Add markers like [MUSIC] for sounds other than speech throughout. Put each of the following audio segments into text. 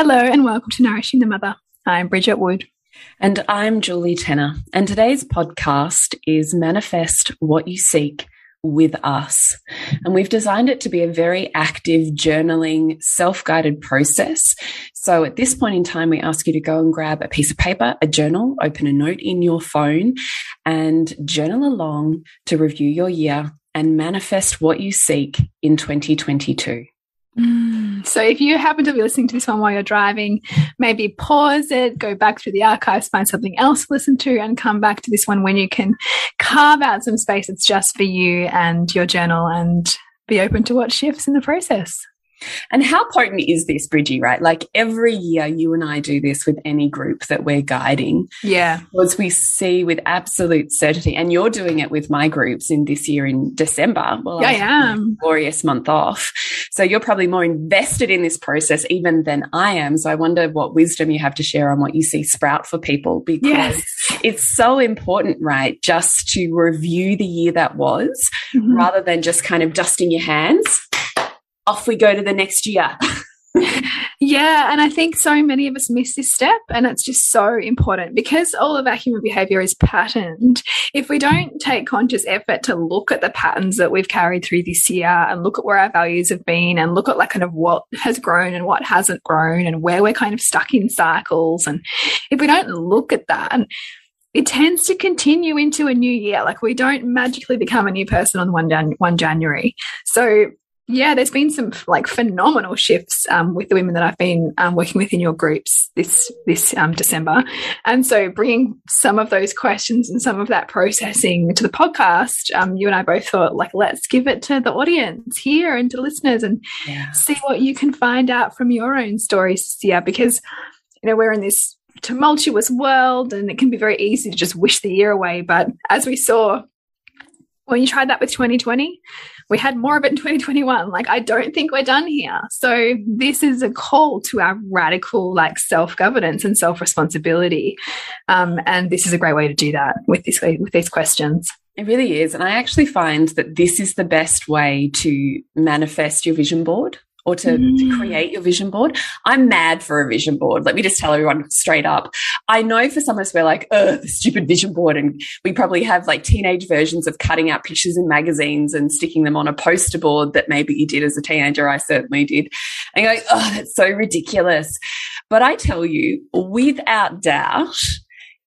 Hello, and welcome to Nourishing the Mother. I'm Bridget Wood. And I'm Julie Tenner. And today's podcast is Manifest What You Seek with Us. And we've designed it to be a very active journaling, self guided process. So at this point in time, we ask you to go and grab a piece of paper, a journal, open a note in your phone, and journal along to review your year and manifest what you seek in 2022. Mm. So if you happen to be listening to this one while you're driving, maybe pause it, go back through the archives, find something else to listen to, and come back to this one when you can carve out some space that's just for you and your journal and be open to what shifts in the process. And how potent is this, Bridgie, right? Like every year you and I do this with any group that we're guiding. Yeah. Because we see with absolute certainty, and you're doing it with my groups in this year in December. Well, yeah, I am. Glorious month off. So you're probably more invested in this process even than I am. So I wonder what wisdom you have to share on what you see sprout for people because yes. it's so important, right? Just to review the year that was mm -hmm. rather than just kind of dusting your hands off we go to the next year. [LAUGHS] yeah, and I think so many of us miss this step, and it's just so important because all of our human behavior is patterned. If we don't take conscious effort to look at the patterns that we've carried through this year and look at where our values have been and look at like kind of what has grown and what hasn't grown and where we're kind of stuck in cycles, and if we don't look at that, it tends to continue into a new year. Like we don't magically become a new person on one, Jan 1 January. So yeah, there's been some like phenomenal shifts um, with the women that I've been um, working with in your groups this this um, December, and so bringing some of those questions and some of that processing to the podcast, um, you and I both thought like let's give it to the audience here and to listeners and yeah. see what you can find out from your own stories year because you know we're in this tumultuous world and it can be very easy to just wish the year away, but as we saw when you tried that with 2020 we had more of it in 2021 like i don't think we're done here. So this is a call to our radical like self-governance and self-responsibility. Um, and this is a great way to do that with this with these questions. It really is. And i actually find that this is the best way to manifest your vision board or to, mm. to, create your vision board. I'm mad for a vision board. Let me just tell everyone straight up. I know for some of us, we're like, ugh, the stupid vision board. And we probably have like teenage versions of cutting out pictures in magazines and sticking them on a poster board that maybe you did as a teenager. I certainly did. And you're like, oh, that's so ridiculous. But I tell you, without doubt,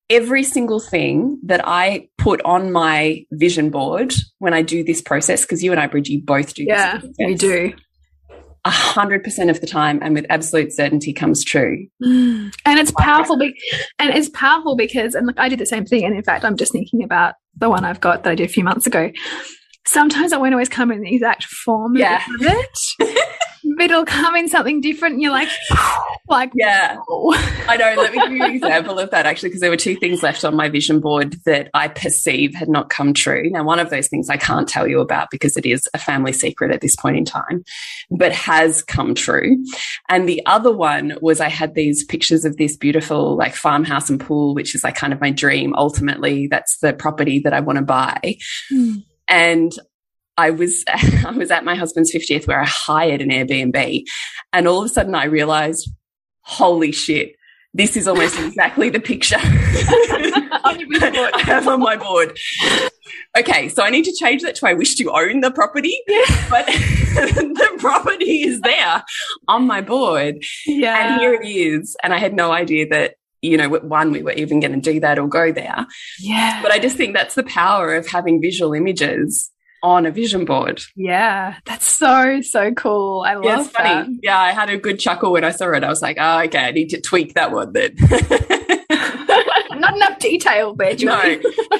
every single thing that I put on my vision board when I do this process, because you and I, Bridgie, both do yeah, we do a hundred percent of the time and with absolute certainty comes true. Mm. And it's powerful. Be and it's powerful because, and look, I did the same thing. And in fact, I'm just thinking about the one I've got that I did a few months ago. Sometimes I won't always come in the exact form yeah. of it. [LAUGHS] it'll come in something different and you're like [SIGHS] like yeah. i know. Let me give you an example of that actually because there were two things left on my vision board that i perceive had not come true. Now one of those things i can't tell you about because it is a family secret at this point in time but has come true. And the other one was i had these pictures of this beautiful like farmhouse and pool which is like kind of my dream. Ultimately that's the property that i want to buy. Mm. and I was [LAUGHS] I was at my husband's 50th where I hired an Airbnb and all of a sudden I realized holy shit this is almost [LAUGHS] exactly the picture [LAUGHS] I have on my board. Okay, so I need to change that to I wish to own the property, yeah. but the property is there on my board. Yeah. And here it is. And I had no idea that you know, one, we were even going to do that or go there. Yeah. But I just think that's the power of having visual images on a vision board. Yeah, that's so so cool. I love yeah, it's funny. That. Yeah, I had a good chuckle when I saw it. I was like, oh, okay, I need to tweak that one then. [LAUGHS] not enough detail there, No,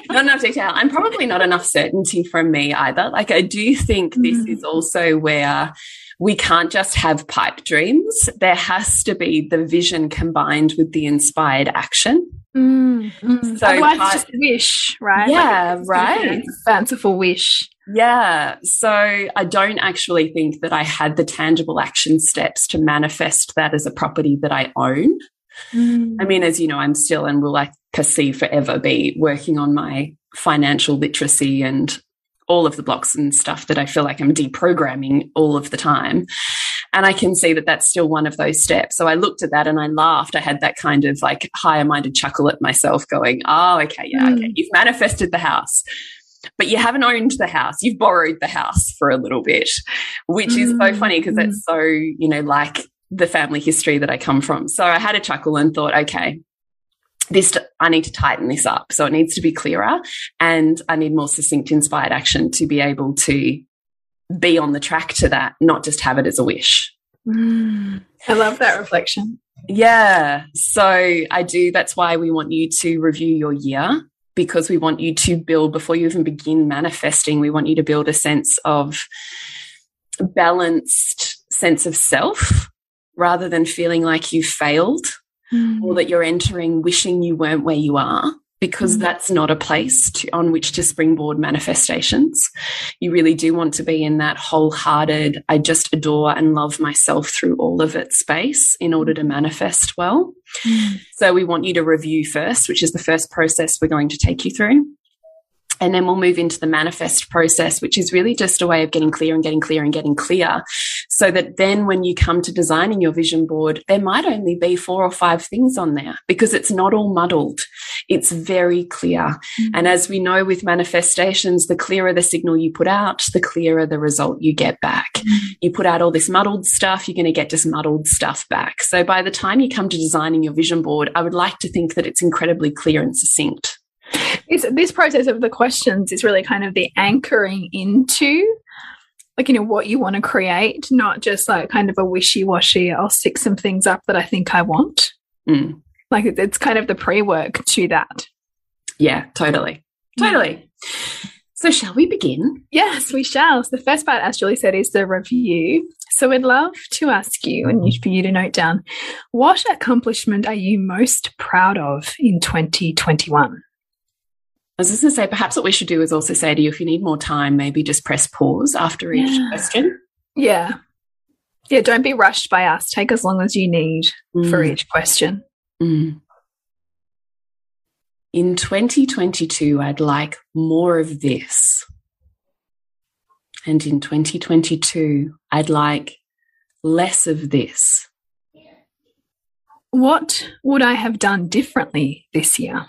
not enough detail, and probably not enough certainty from me either. Like, I do think this mm. is also where we can't just have pipe dreams. There has to be the vision combined with the inspired action. Mm, mm. So Otherwise, it's just a wish, right? Yeah, like right. fanciful wish. Yeah. So I don't actually think that I had the tangible action steps to manifest that as a property that I own. Mm. I mean, as you know, I'm still and will I perceive forever be working on my financial literacy and all of the blocks and stuff that I feel like I'm deprogramming all of the time. And I can see that that's still one of those steps. So I looked at that and I laughed. I had that kind of like higher minded chuckle at myself going, oh, okay, yeah, mm. okay. You've manifested the house but you haven't owned the house. You've borrowed the house for a little bit, which is so mm, funny because it's mm. so, you know, like the family history that I come from. So I had a chuckle and thought, okay, this, I need to tighten this up. So it needs to be clearer and I need more succinct, inspired action to be able to be on the track to that, not just have it as a wish. Mm. I love that reflection. Yeah. So I do. That's why we want you to review your year because we want you to build before you even begin manifesting we want you to build a sense of balanced sense of self rather than feeling like you failed mm. or that you're entering wishing you weren't where you are because mm. that's not a place to, on which to springboard manifestations. You really do want to be in that wholehearted, I just adore and love myself through all of it space in order to manifest well. Mm. So we want you to review first, which is the first process we're going to take you through. And then we'll move into the manifest process, which is really just a way of getting clear and getting clear and getting clear. So that then when you come to designing your vision board, there might only be four or five things on there because it's not all muddled. It's very clear. Mm -hmm. And as we know with manifestations, the clearer the signal you put out, the clearer the result you get back. Mm -hmm. You put out all this muddled stuff, you're going to get just muddled stuff back. So by the time you come to designing your vision board, I would like to think that it's incredibly clear and succinct this, this process of the questions is really kind of the anchoring into like you know what you want to create not just like kind of a wishy-washy i'll stick some things up that i think i want. Mm. like it's kind of the pre-work to that. Yeah totally. Totally. So shall we begin? Yes we shall. So the first part as julie said is the review. So we'd love to ask you and for you to note down what accomplishment are you most proud of in 2021 I was just going to say, perhaps what we should do is also say to you, if you need more time, maybe just press pause after each yeah. question. Yeah. Yeah, don't be rushed by us. Take as long as you need mm. for each question. Mm. In 2022, I'd like more of this. And in 2022, I'd like less of this. What would I have done differently this year?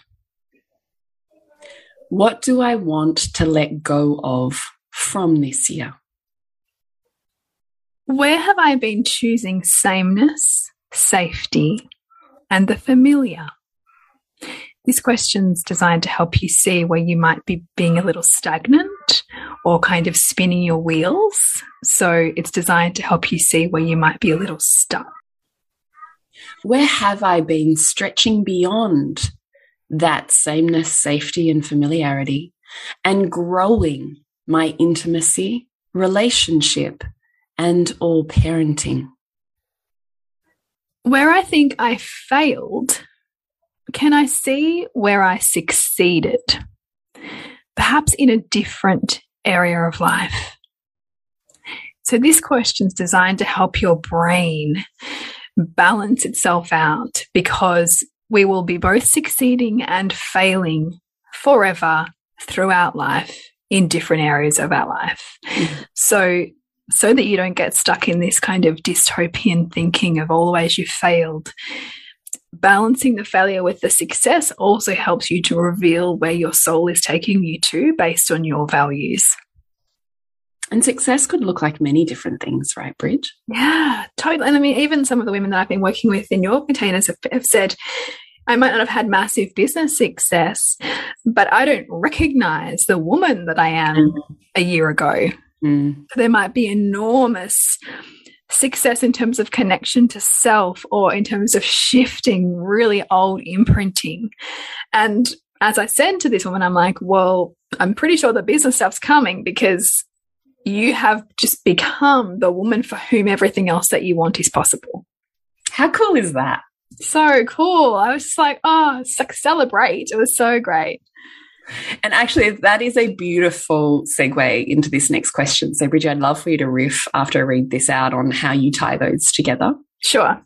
What do I want to let go of from this year? Where have I been choosing sameness, safety, and the familiar? This question's designed to help you see where you might be being a little stagnant or kind of spinning your wheels. So it's designed to help you see where you might be a little stuck. Where have I been stretching beyond that sameness, safety, and familiarity, and growing my intimacy, relationship, and all parenting. Where I think I failed, can I see where I succeeded? Perhaps in a different area of life. So, this question is designed to help your brain balance itself out because we will be both succeeding and failing forever throughout life in different areas of our life. Mm -hmm. So, so that you don't get stuck in this kind of dystopian thinking of all the ways you've failed, balancing the failure with the success also helps you to reveal where your soul is taking you to based on your values. And success could look like many different things, right, Bridge? Yeah, totally. And I mean, even some of the women that I've been working with in your containers have, have said, I might not have had massive business success, but I don't recognize the woman that I am mm. a year ago. Mm. There might be enormous success in terms of connection to self or in terms of shifting really old imprinting. And as I said to this woman, I'm like, well, I'm pretty sure the business stuff's coming because you have just become the woman for whom everything else that you want is possible. How cool is that? So cool. I was just like, oh, celebrate. It was so great. And actually, that is a beautiful segue into this next question. So, Bridget, I'd love for you to riff after I read this out on how you tie those together. Sure.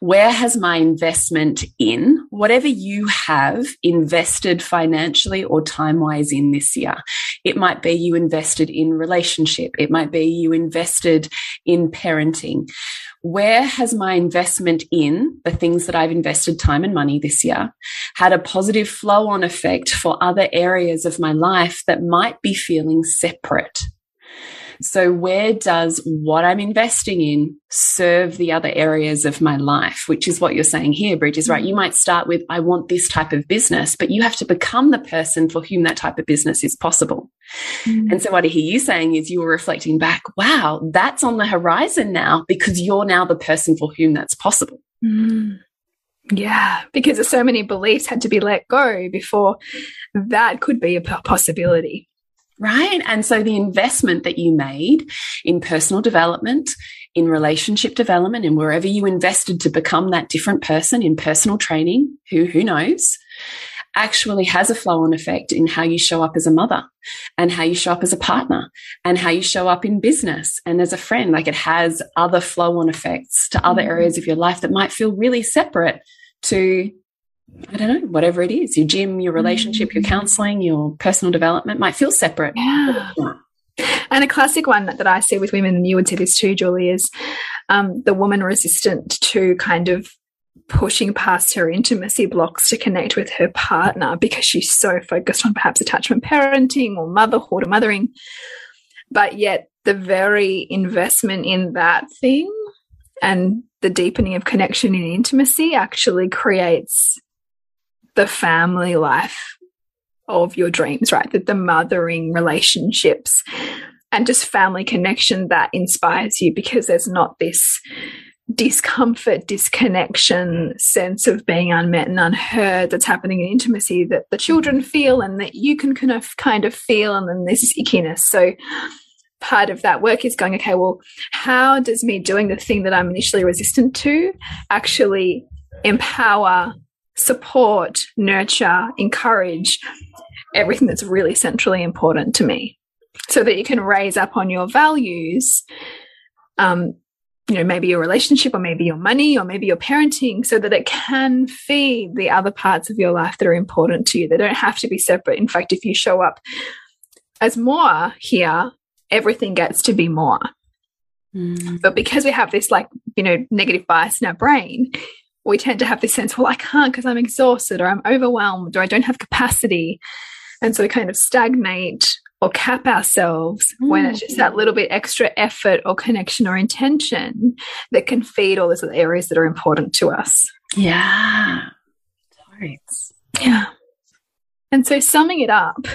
Where has my investment in whatever you have invested financially or time wise in this year? It might be you invested in relationship. It might be you invested in parenting where has my investment in the things that I've invested time and money this year had a positive flow on effect for other areas of my life that might be feeling separate? So, where does what I'm investing in serve the other areas of my life? Which is what you're saying here, Bridge, is right. You might start with, I want this type of business, but you have to become the person for whom that type of business is possible. Mm. And so, what I hear you saying is you were reflecting back, wow, that's on the horizon now because you're now the person for whom that's possible. Mm. Yeah, because so many beliefs had to be let go before that could be a possibility right? And so the investment that you made in personal development, in relationship development, and wherever you invested to become that different person in personal training, who, who knows, actually has a flow on effect in how you show up as a mother and how you show up as a partner and how you show up in business and as a friend. Like it has other flow on effects to other mm-hmm. areas of your life that might feel really separate to I don't know, whatever it is, your gym, your relationship, your mm. counseling, your personal development might feel separate. Yeah. And a classic one that I see with women, and you would see this too, Julie, is um, the woman resistant to kind of pushing past her intimacy blocks to connect with her partner because she's so focused on perhaps attachment parenting or motherhood or mothering. But yet, the very investment in that thing and the deepening of connection and intimacy actually creates the family life of your dreams, right? That the mothering relationships and just family connection that inspires you because there's not this discomfort, disconnection, sense of being unmet and unheard that's happening in intimacy that the children feel and that you can kind of kind of feel and then there's this ickiness. So part of that work is going, okay, well, how does me doing the thing that I'm initially resistant to actually empower support, nurture, encourage everything that's really centrally important to me so that you can raise up on your values um, you know maybe your relationship or maybe your money or maybe your parenting so that it can feed the other parts of your life that are important to you. They don't have to be separate. In fact if you show up as more here everything gets to be more. Mm. but because we have this like you know negative bias in our brain we tend to have this sense, well, I can't because I'm exhausted or I'm overwhelmed or I don't have capacity. And so we kind of stagnate or cap ourselves mm. when it's just that mm. little bit extra effort or connection or intention that can feed all those other areas that are important to us. Yeah. Right. Yeah. And so summing it up,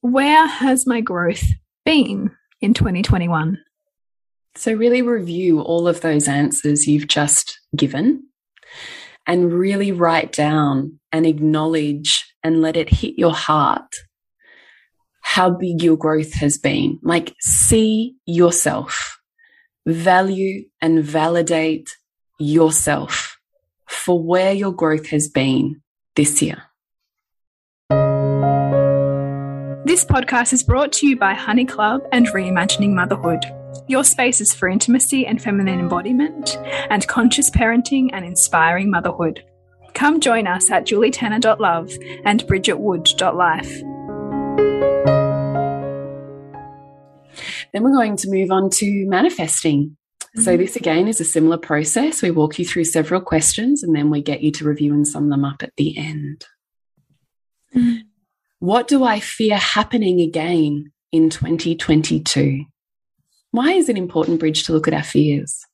where has my growth been in 2021? So, really review all of those answers you've just given and really write down and acknowledge and let it hit your heart how big your growth has been. Like, see yourself, value and validate yourself for where your growth has been this year. This podcast is brought to you by Honey Club and Reimagining Motherhood your spaces for intimacy and feminine embodiment, and conscious parenting and inspiring motherhood. Come join us at julietenner.love and bridgetwood.life. Then we're going to move on to manifesting. So this again is a similar process. We walk you through several questions and then we get you to review and sum them up at the end. Mm. What do I fear happening again in 2022? Why is it important, Bridge, to look at our fears?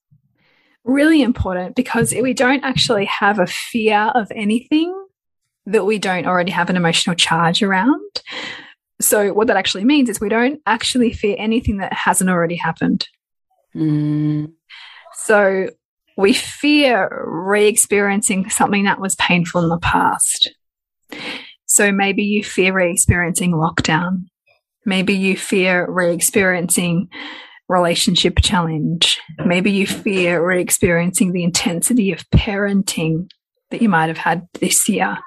Really important because we don't actually have a fear of anything that we don't already have an emotional charge around. So, what that actually means is we don't actually fear anything that hasn't already happened. Mm. So, we fear re experiencing something that was painful in the past. So, maybe you fear re experiencing lockdown. Maybe you fear re experiencing relationship challenge. Maybe you fear re experiencing the intensity of parenting that you might have had this year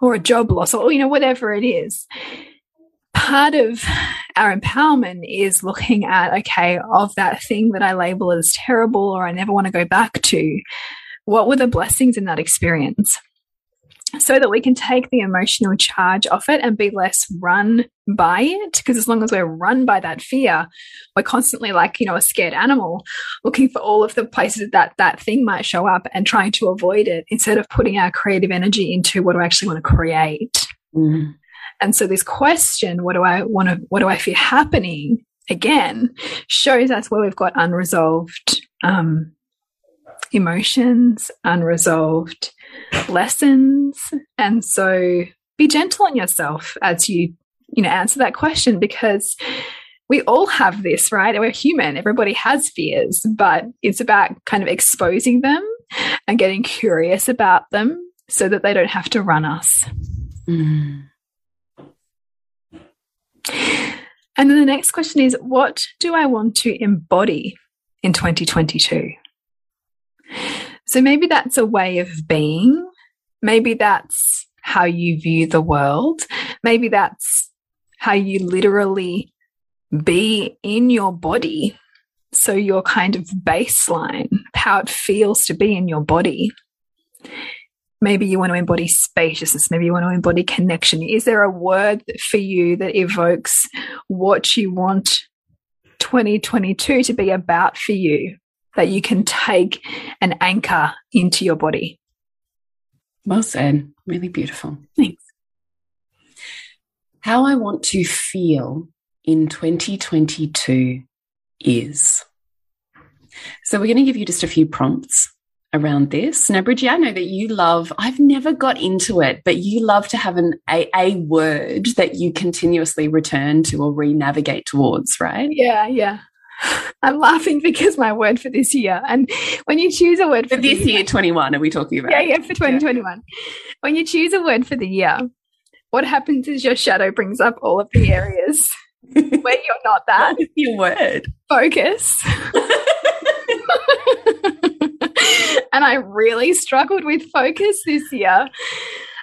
or a job loss or, you know, whatever it is. Part of our empowerment is looking at, okay, of that thing that I label as terrible or I never want to go back to, what were the blessings in that experience? So that we can take the emotional charge off it and be less run by it. Because as long as we're run by that fear, we're constantly like, you know, a scared animal looking for all of the places that that thing might show up and trying to avoid it instead of putting our creative energy into what do I actually want to create. Mm. And so this question, what do I want to, what do I fear happening again, shows us where we've got unresolved um, emotions, unresolved lessons. And so be gentle on yourself as you, you know, answer that question because we all have this, right? We're human. Everybody has fears, but it's about kind of exposing them and getting curious about them so that they don't have to run us. Mm. And then the next question is what do I want to embody in 2022? So maybe that's a way of being. Maybe that's how you view the world. Maybe that's how you literally be in your body. So your kind of baseline, how it feels to be in your body. Maybe you want to embody spaciousness. Maybe you want to embody connection. Is there a word for you that evokes what you want 2022 to be about for you? That you can take an anchor into your body. Well said. Really beautiful. Thanks. How I want to feel in 2022 is. So, we're going to give you just a few prompts around this. Now, Bridgie, I know that you love, I've never got into it, but you love to have an, a, a word that you continuously return to or re navigate towards, right? Yeah, yeah. I'm laughing because my word for this year, and when you choose a word for, for this year, 21, are we talking about? Yeah, yeah, for 2021. Yeah. When you choose a word for the year, what happens is your shadow brings up all of the areas [LAUGHS] where you're not that. Your word? Focus. [LAUGHS] [LAUGHS] and I really struggled with focus this year.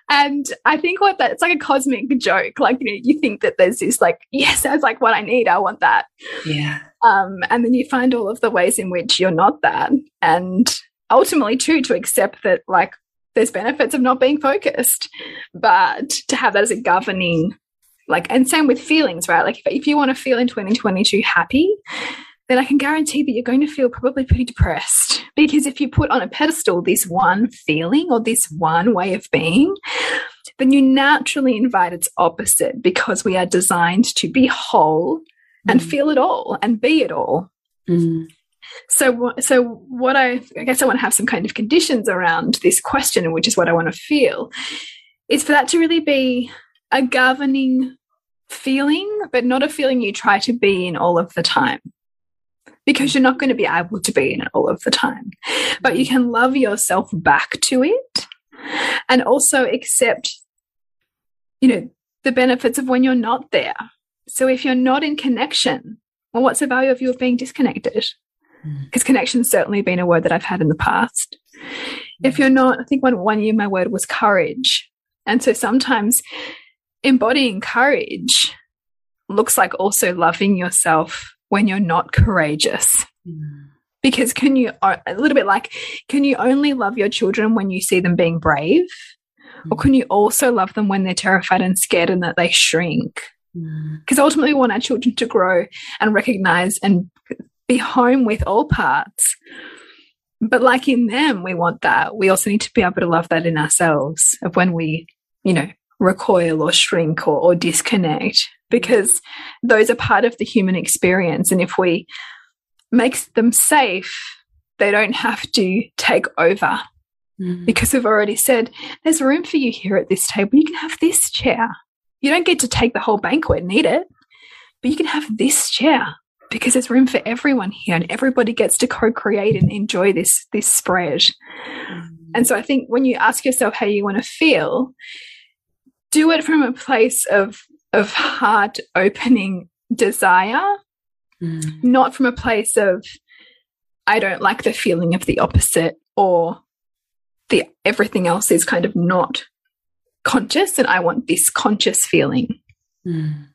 And I think what that it's like a cosmic joke. Like, you know, you think that there's this like, [LAUGHS] yes, that's like what I need. I want that. Yeah. Um, and then you find all of the ways in which you're not that. And ultimately, too, to accept that, like, there's benefits of not being focused, but to have that as a governing, like, and same with feelings, right? Like, if, if you want to feel in 2022 happy, then I can guarantee that you're going to feel probably pretty depressed. Because if you put on a pedestal this one feeling or this one way of being, then you naturally invite its opposite because we are designed to be whole and mm. feel it all and be it all. Mm. So, so what I, I guess I want to have some kind of conditions around this question, which is what I want to feel, is for that to really be a governing feeling, but not a feeling you try to be in all of the time. Because you're not going to be able to be in it all of the time. But you can love yourself back to it and also accept, you know, the benefits of when you're not there so if you're not in connection, well, what's the value of you of being disconnected? Because mm. connection's certainly been a word that I've had in the past. Mm. If you're not, I think one, one year my word was courage. And so sometimes embodying courage looks like also loving yourself when you're not courageous. Mm. Because can you, a little bit like, can you only love your children when you see them being brave? Or mm. can you also love them when they're terrified and scared and that they shrink? Because mm. ultimately, we want our children to grow and recognize and be home with all parts. But like in them, we want that. We also need to be able to love that in ourselves of when we, you know, recoil or shrink or, or disconnect, because those are part of the human experience. And if we make them safe, they don't have to take over. Mm. Because we've already said, there's room for you here at this table. You can have this chair. You don't get to take the whole banquet and eat it, but you can have this chair because there's room for everyone here and everybody gets to co-create and enjoy this this spread. Mm. And so I think when you ask yourself how you want to feel, do it from a place of of heart opening desire, mm. not from a place of I don't like the feeling of the opposite or the everything else is kind of not conscious and I want this conscious feeling. Mm.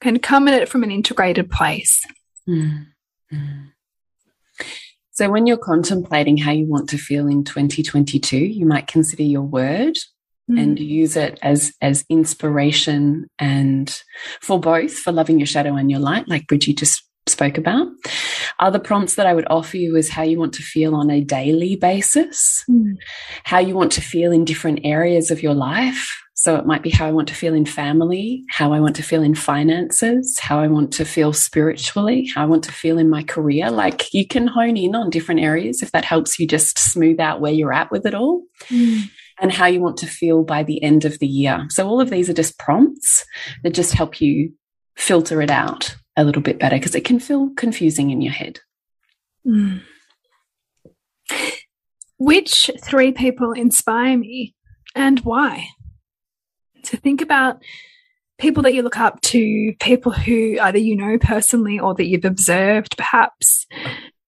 Can come at it from an integrated place. Mm. Mm. So, when you're contemplating how you want to feel in 2022, you might consider your word mm. and use it as as inspiration and for both for loving your shadow and your light, like Bridgie just spoke about. Other prompts that I would offer you is how you want to feel on a daily basis, mm. how you want to feel in different areas of your life. So it might be how I want to feel in family, how I want to feel in finances, how I want to feel spiritually, how I want to feel in my career. Like you can hone in on different areas if that helps you just smooth out where you're at with it all. Mm. And how you want to feel by the end of the year. So, all of these are just prompts that just help you filter it out a little bit better because it can feel confusing in your head. Mm. Which three people inspire me and why? So think about people that you look up to, people who either you know personally or that you've observed perhaps,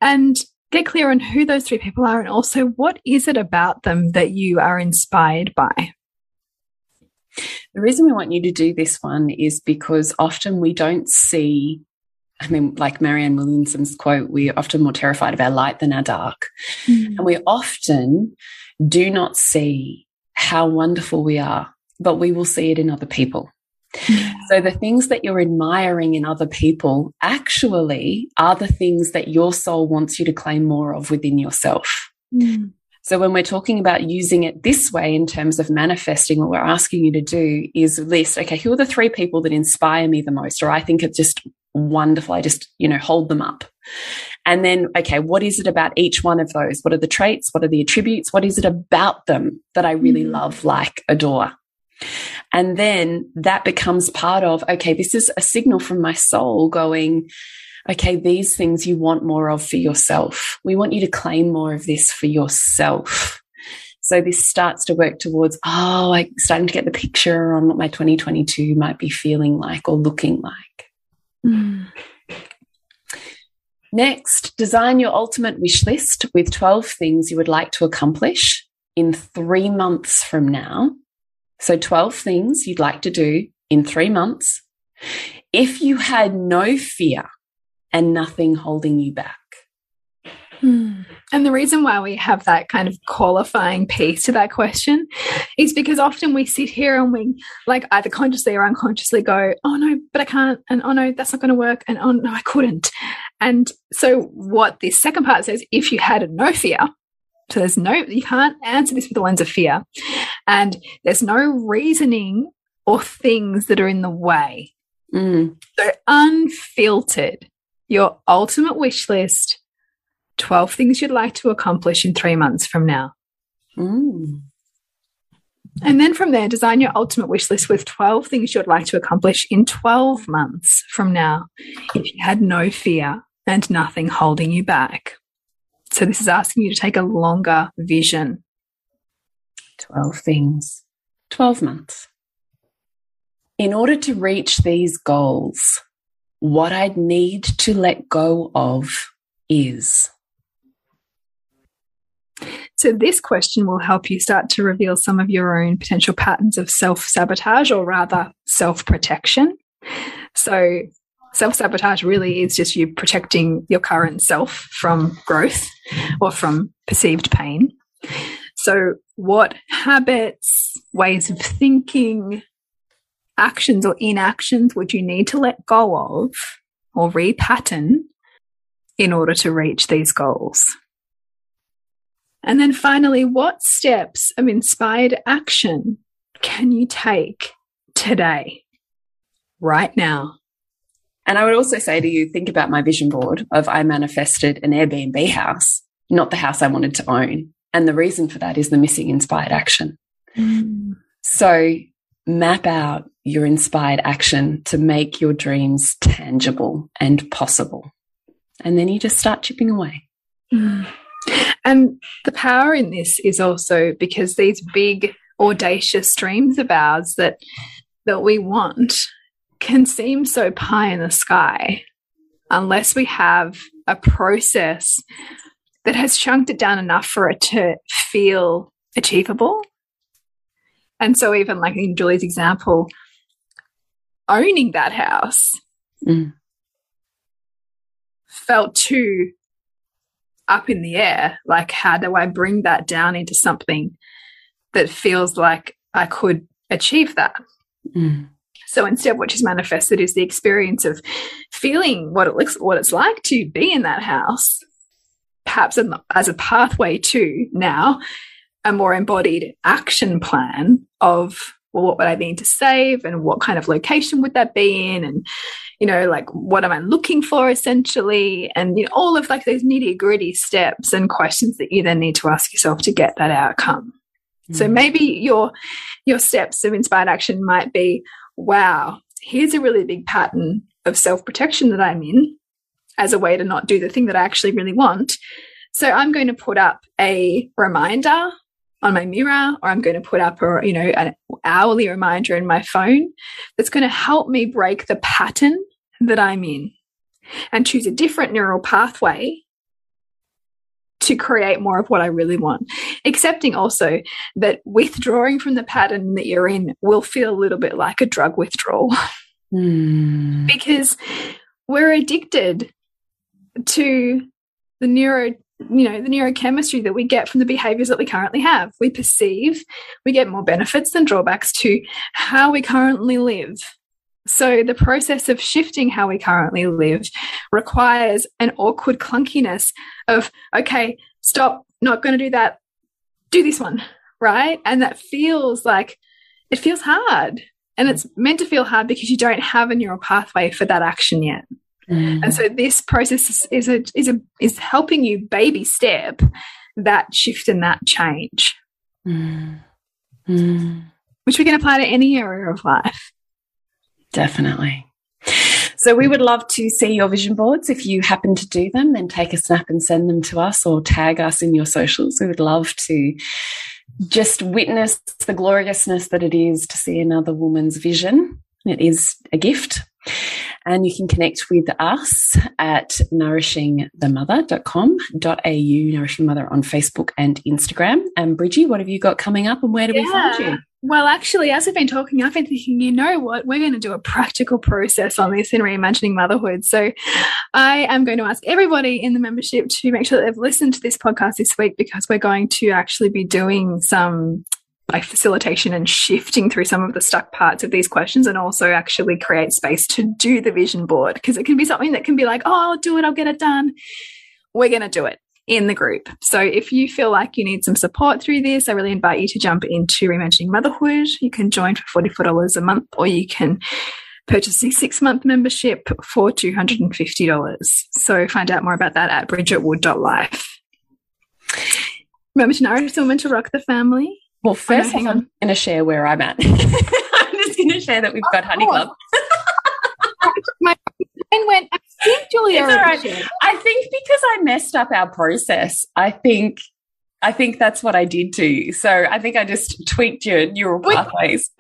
and get clear on who those three people are and also what is it about them that you are inspired by. The reason we want you to do this one is because often we don't see, I mean, like Marianne Williamson's quote, we're often more terrified of our light than our dark. Mm. And we often do not see how wonderful we are, but we will see it in other people. So the things that you're admiring in other people actually are the things that your soul wants you to claim more of within yourself. Mm. So when we're talking about using it this way in terms of manifesting, what we're asking you to do is list, okay, who are the three people that inspire me the most? Or I think it's just wonderful. I just, you know, hold them up. And then, okay, what is it about each one of those? What are the traits? What are the attributes? What is it about them that I really mm. love, like, adore? And then that becomes part of, okay, this is a signal from my soul going, okay, these things you want more of for yourself. We want you to claim more of this for yourself. So this starts to work towards, oh, I'm starting to get the picture on what my 2022 might be feeling like or looking like. Mm. Next, design your ultimate wish list with 12 things you would like to accomplish in three months from now. So 12 things you'd like to do in three months. If you had no fear and nothing holding you back. Hmm. And the reason why we have that kind of qualifying piece to that question is because often we sit here and we, like, either consciously or unconsciously go, oh no, but I can't, and oh no, that's not going to work, and oh no, I couldn't. And so, what this second part says, if you had no fear, so there's no, you can't answer this with the lens of fear, and there's no reasoning or things that are in the way. Mm. So, unfiltered your ultimate wish list 12 things you'd like to accomplish in three months from now. Mm. And then from there, design your ultimate wish list with 12 things you'd like to accomplish in 12 months from now if you had no fear and nothing holding you back. So, this is asking you to take a longer vision. 12 things, 12 months. In order to reach these goals, what I'd need to let go of is. So, this question will help you start to reveal some of your own potential patterns of self sabotage or rather self protection. So, self sabotage really is just you protecting your current self from growth or from perceived pain. So, what habits, ways of thinking, actions or inactions would you need to let go of or repattern in order to reach these goals? And then finally, what steps of inspired action can you take today, right now? And I would also say to you, think about my vision board of I manifested an Airbnb house, not the house I wanted to own. And the reason for that is the missing inspired action. Mm. So map out your inspired action to make your dreams tangible and possible. And then you just start chipping away. Mm. And the power in this is also because these big audacious dreams of ours that that we want can seem so pie in the sky unless we have a process that has chunked it down enough for it to feel achievable. And so even like in Julie's example, owning that house mm. felt too up in the air. Like, how do I bring that down into something that feels like I could achieve that? Mm. So instead, what she's manifested is the experience of feeling what it looks, what it's like to be in that house, perhaps as a pathway to now a more embodied action plan of well, what would I need to save and what kind of location would that be in? And, you know, like what am I looking for essentially? And, you know, all of like those nitty gritty steps and questions that you then need to ask yourself to get that outcome. Mm. So maybe your, your steps of inspired action might be, wow, here's a really big pattern of self protection that I'm in as a way to not do the thing that I actually really want. So I'm going to put up a reminder on my mirror or I'm going to put up a, you know, an hourly reminder in my phone that's going to help me break the pattern that I'm in and choose a different neural pathway to create more of what I really want. Accepting also that withdrawing from the pattern that you're in will feel a little bit like a drug withdrawal mm. because we're addicted to the neuro you know the neurochemistry that we get from the behaviors that we currently have. We perceive we get more benefits than drawbacks to how we currently live. So the process of shifting how we currently live requires an awkward clunkiness of okay stop not going to do that do this one right? And that feels like it feels hard. And hmm. it's meant to feel hard because you don't have a neural pathway for that action yet Mm. And so this process is, is a is a is helping you baby step that shift and that change. Mm. Mm. Which we can apply to any area of life. Definitely. So we would love to see your vision boards. If you happen to do them, then take a snap and send them to us or tag us in your socials. We would love to just witness the gloriousness that it is to see another woman's vision. It is a gift. And you can connect with us at nourishingthemother.com.au, Nourishing Mother on Facebook and Instagram. And Bridgie, what have you got coming up and where do yeah. we find you? Well, actually, as I've been talking, I've been thinking, you know what? We're going to do a practical process on this in reimagining motherhood. So I am going to ask everybody in the membership to make sure that they've listened to this podcast this week because we're going to actually be doing some like facilitation and shifting through some of the stuck parts of these questions and also actually create space to do the vision board because it can be something that can be like, oh, I'll do it, I'll get it done. We're going to do it in the group. So if you feel like you need some support through this, I really invite you to jump into Reimagining Motherhood. You can join for $44 a month or you can purchase a six month membership for $250. So find out more about that at bridgetwood.life. Remember to nourish the woman to rock the family. Well, first, no, I'm going to share where I'm at. [LAUGHS] I'm just going to share that we've got oh, Honey Club. [LAUGHS] My brain went. I think Julia. Right. I think because I messed up our process. I think. I think that's what I did too. So I think I just tweaked your neural pathways.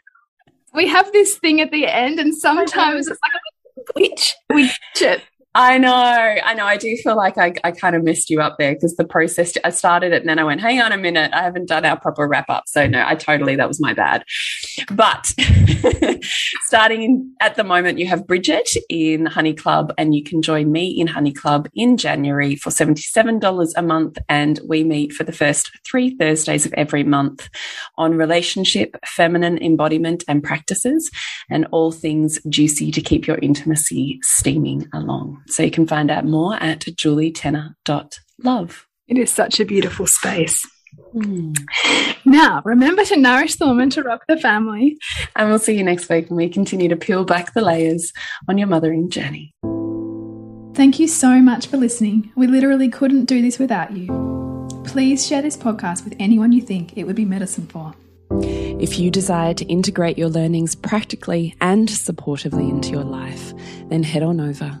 [LAUGHS] we have this thing at the end, and sometimes it's like a glitch. We glitch it. I know, I know. I do feel like I, I kind of missed you up there because the process, I started it and then I went, hang on a minute, I haven't done our proper wrap up. So, no, I totally, that was my bad. But [LAUGHS] starting in, at the moment, you have Bridget in Honey Club and you can join me in Honey Club in January for $77 a month. And we meet for the first three Thursdays of every month on relationship, feminine embodiment and practices, and all things juicy to keep your intimacy steaming along. So you can find out more at julietenner.love. It is such a beautiful space. Mm. Now, remember to nourish the woman to rock the family. And we'll see you next week when we continue to peel back the layers on your mothering journey. Thank you so much for listening. We literally couldn't do this without you. Please share this podcast with anyone you think it would be medicine for. If you desire to integrate your learnings practically and supportively into your life, then head on over